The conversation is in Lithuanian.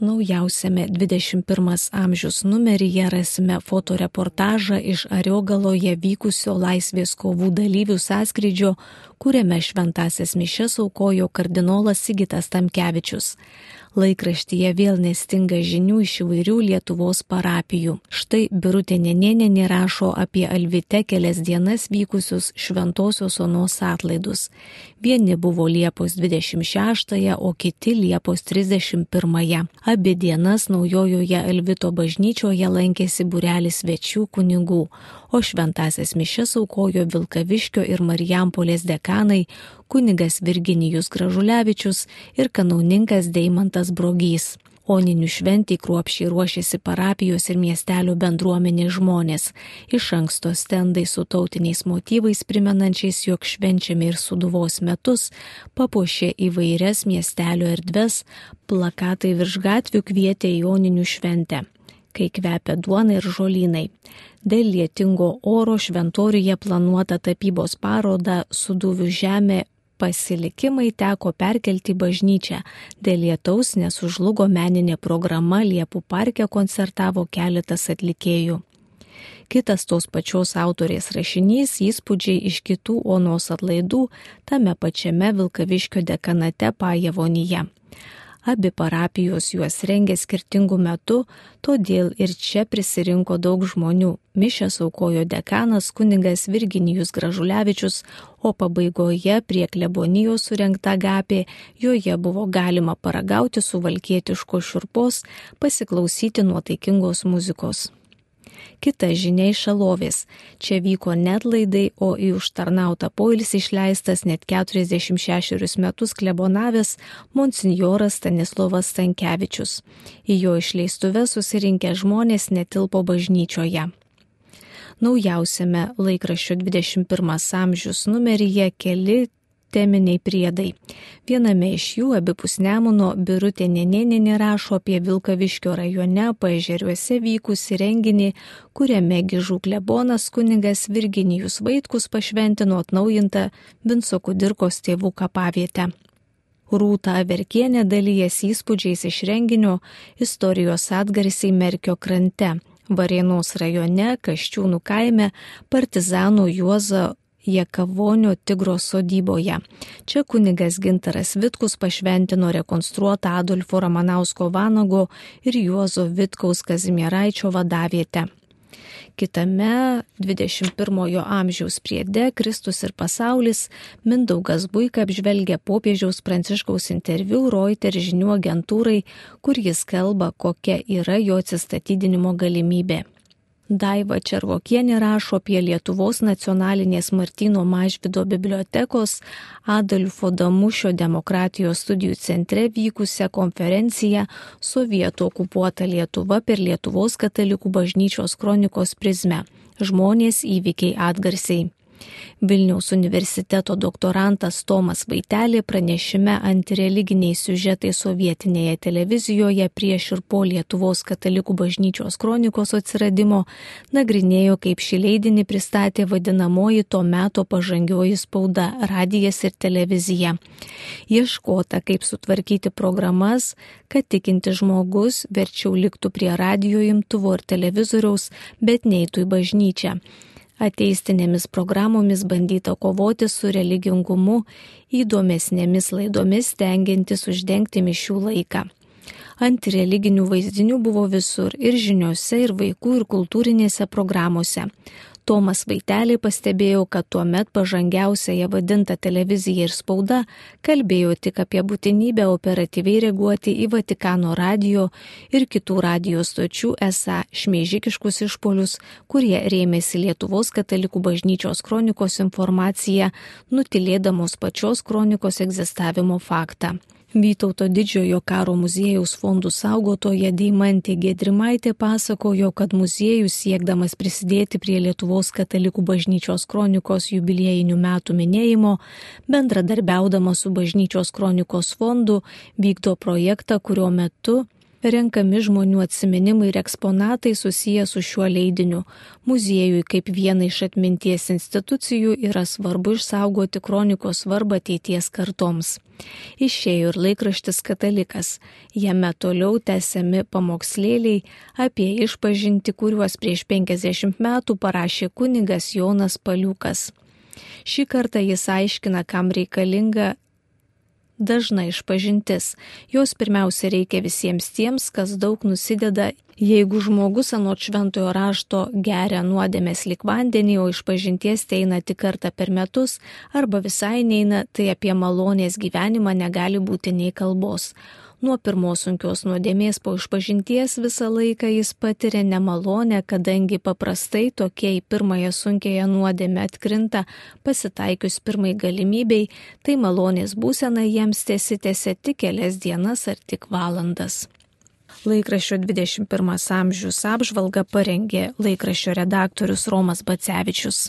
Naujausiame 21 amžiaus numeryje rasime fotoreportažą iš Ariogaloje vykusio laisvės kovų dalyvių sąskrydžio, kuriame šventasias mišes aukojo kardinolas Sigitas Tamkevičius. Laikraštyje vėl nestinga žinių iš įvairių Lietuvos parapijų. Štai Birutė Nenėnė rašo apie Alvite kelias dienas vykusius Šventojios Onos atlaidus. Vieni buvo Liepos 26, o kiti Liepos 31. Abi dienas naujojoje Alvito bažnyčioje lankėsi burelis svečių kunigų, o šventasias mišes aukojo Vilkaviškio ir Marijampolės dekanai, kunigas Virginijus Gražulevičius ir kanauninkas Deimantas Brogys. Oninių šventį kruopšiai ruošėsi parapijos ir miestelio bendruomenės žmonės. Iš anksto stendai su tautiniais motyvais primenančiais, jog švenčiame ir suduvos metus, papuošė įvairias miestelio erdves, plakatai virš gatvių kvietė į Oninių šventę kai kvepia duona ir žolynai. Dėl lietingo oro šventoriuje planuota tapybos paroda Suduvių žemė pasilikimai teko perkelti bažnyčią. Dėl lietaus nesužlugo meninė programa Liepų parke koncertavo keletas atlikėjų. Kitas tos pačios autorės rašinys įspūdžiai iš kitų onos atlaidų tame pačiame Vilkaviškio dekanate Pajevonyje. Abi parapijos juos rengė skirtingų metų, todėl ir čia prisirinko daug žmonių. Mišęs aukojo dekanas kuningas Virginijus Gražulevičius, o pabaigoje prie klebonijos surinkta gapė, joje buvo galima paragauti suvalkietiško šurpos, pasiklausyti nuotaikingos muzikos. Kita žinia iš šalovės. Čia vyko net laidai, o į užtarnautą poilsį išleistas net 46 metus klebonavęs monsinjoras Stanislavas Stankievičius. Į jo išleistuvę susirinkę žmonės netilpo bažnyčioje. Naujausiame laikraščio 21 amžius numeryje keli teminiai priedai. Viename iš jų abipus Nemuno Birutė Nenėninė rašo apie Vilkaviškio rajone paežeriuose vykusi renginį, kuriame gižų klebonas kuningas Virginijus Vaitkus pašventino atnaujintą Vinco Kudirkos tėvų kapavietę. Rūta Verkienė dalyjas įspūdžiais iš renginio istorijos atgarsiai Merkio krante. Varėnos rajone, Kaščiūnų kaime, partizanų Juozo Jekavonio Tigro sodyboje. Čia kunigas Gintaras Vitkus pašventino rekonstruotą Adolfo Ramanausko Vanago ir Juozo Vitkaus Kazimieraičio vadavietę. Kitame 21-ojo amžiaus priede Kristus ir pasaulis Mindaugas Buika apžvelgia popiežiaus pranciškaus interviu Reuter žinių agentūrai, kur jis kalba, kokia yra jo atsistatydinimo galimybė. Daiva Červokienė rašo apie Lietuvos nacionalinės Martino Mažvido bibliotekos Adolfo Damušio demokratijos studijų centre vykusią konferenciją Sovietų okupuota Lietuva per Lietuvos katalikų bažnyčios kronikos prizmę. Žmonės įvykiai atgarsiai. Vilniaus universiteto doktorantas Tomas Vaitelė pranešime antireliginiai siužetai sovietinėje televizijoje prieš ir po Lietuvos katalikų bažnyčios kronikos atsiradimo nagrinėjo, kaip šį leidinį pristatė vadinamoji to meto pažangioji spauda - radijas ir televizija. Ieškota, kaip sutvarkyti programas, kad tikinti žmogus verčiau liktų prie radio imtuvo ir televizoriaus, bet neitų į bažnyčią ateistinėmis programomis bandyta kovoti su religingumu įdomesnėmis laidomis stengiantis uždengti mišių laiką. Antireliginių vaizdinių buvo visur ir žiniuose, ir vaikų, ir kultūrinėse programuose. Tomas Vaitelė pastebėjo, kad tuo met pažangiausiaje vadinta televizija ir spauda kalbėjo tik apie būtinybę operatyviai reaguoti į Vatikano radio ir kitų radio stočių esą šmeižikiškus išpolius, kurie rėmėsi Lietuvos katalikų bažnyčios kronikos informacija, nutilėdamos pačios kronikos egzistavimo faktą. Vytauto didžiojo karo muziejaus fondų saugotoja Deimantė Gedrimaitė pasakojo, kad muziejus siekdamas prisidėti prie Lietuvos katalikų bažnyčios kronikos jubiliejinių metų minėjimo, bendradarbiaudama su bažnyčios kronikos fondu, vykdo projektą, kurio metu renkami žmonių atsiminimai ir eksponatai susiję su šiuo leidiniu. Muziejui kaip vienai iš atminties institucijų yra svarbu išsaugoti kronikos svarbą ateities kartoms. Išėjo ir laikraštis Katalikas. Jame toliau tęsiami pamokslėliai apie išpažinti, kuriuos prieš 50 metų parašė kunigas Jonas Paliukas. Šį kartą jis aiškina, kam reikalinga dažna išpažintis. Jos pirmiausia reikia visiems tiems, kas daug nusideda, jeigu žmogus anot šventojo rašto geria nuodėmės lik vandenį, o išpažinties teina tik kartą per metus arba visai neina, tai apie malonės gyvenimą negali būti nei kalbos. Nuo pirmos sunkios nuodėmės po išpažinties visą laiką jis patiria nemalonę, kadangi paprastai tokie į pirmąją sunkiąją nuodėmę atkrinta pasitaikius pirmai galimybei, tai malonės būsena jiems tiesitėse tik kelias dienas ar tik valandas. Laikraščio 21 amžius apžvalga parengė laikraščio redaktorius Romas Bacevičius.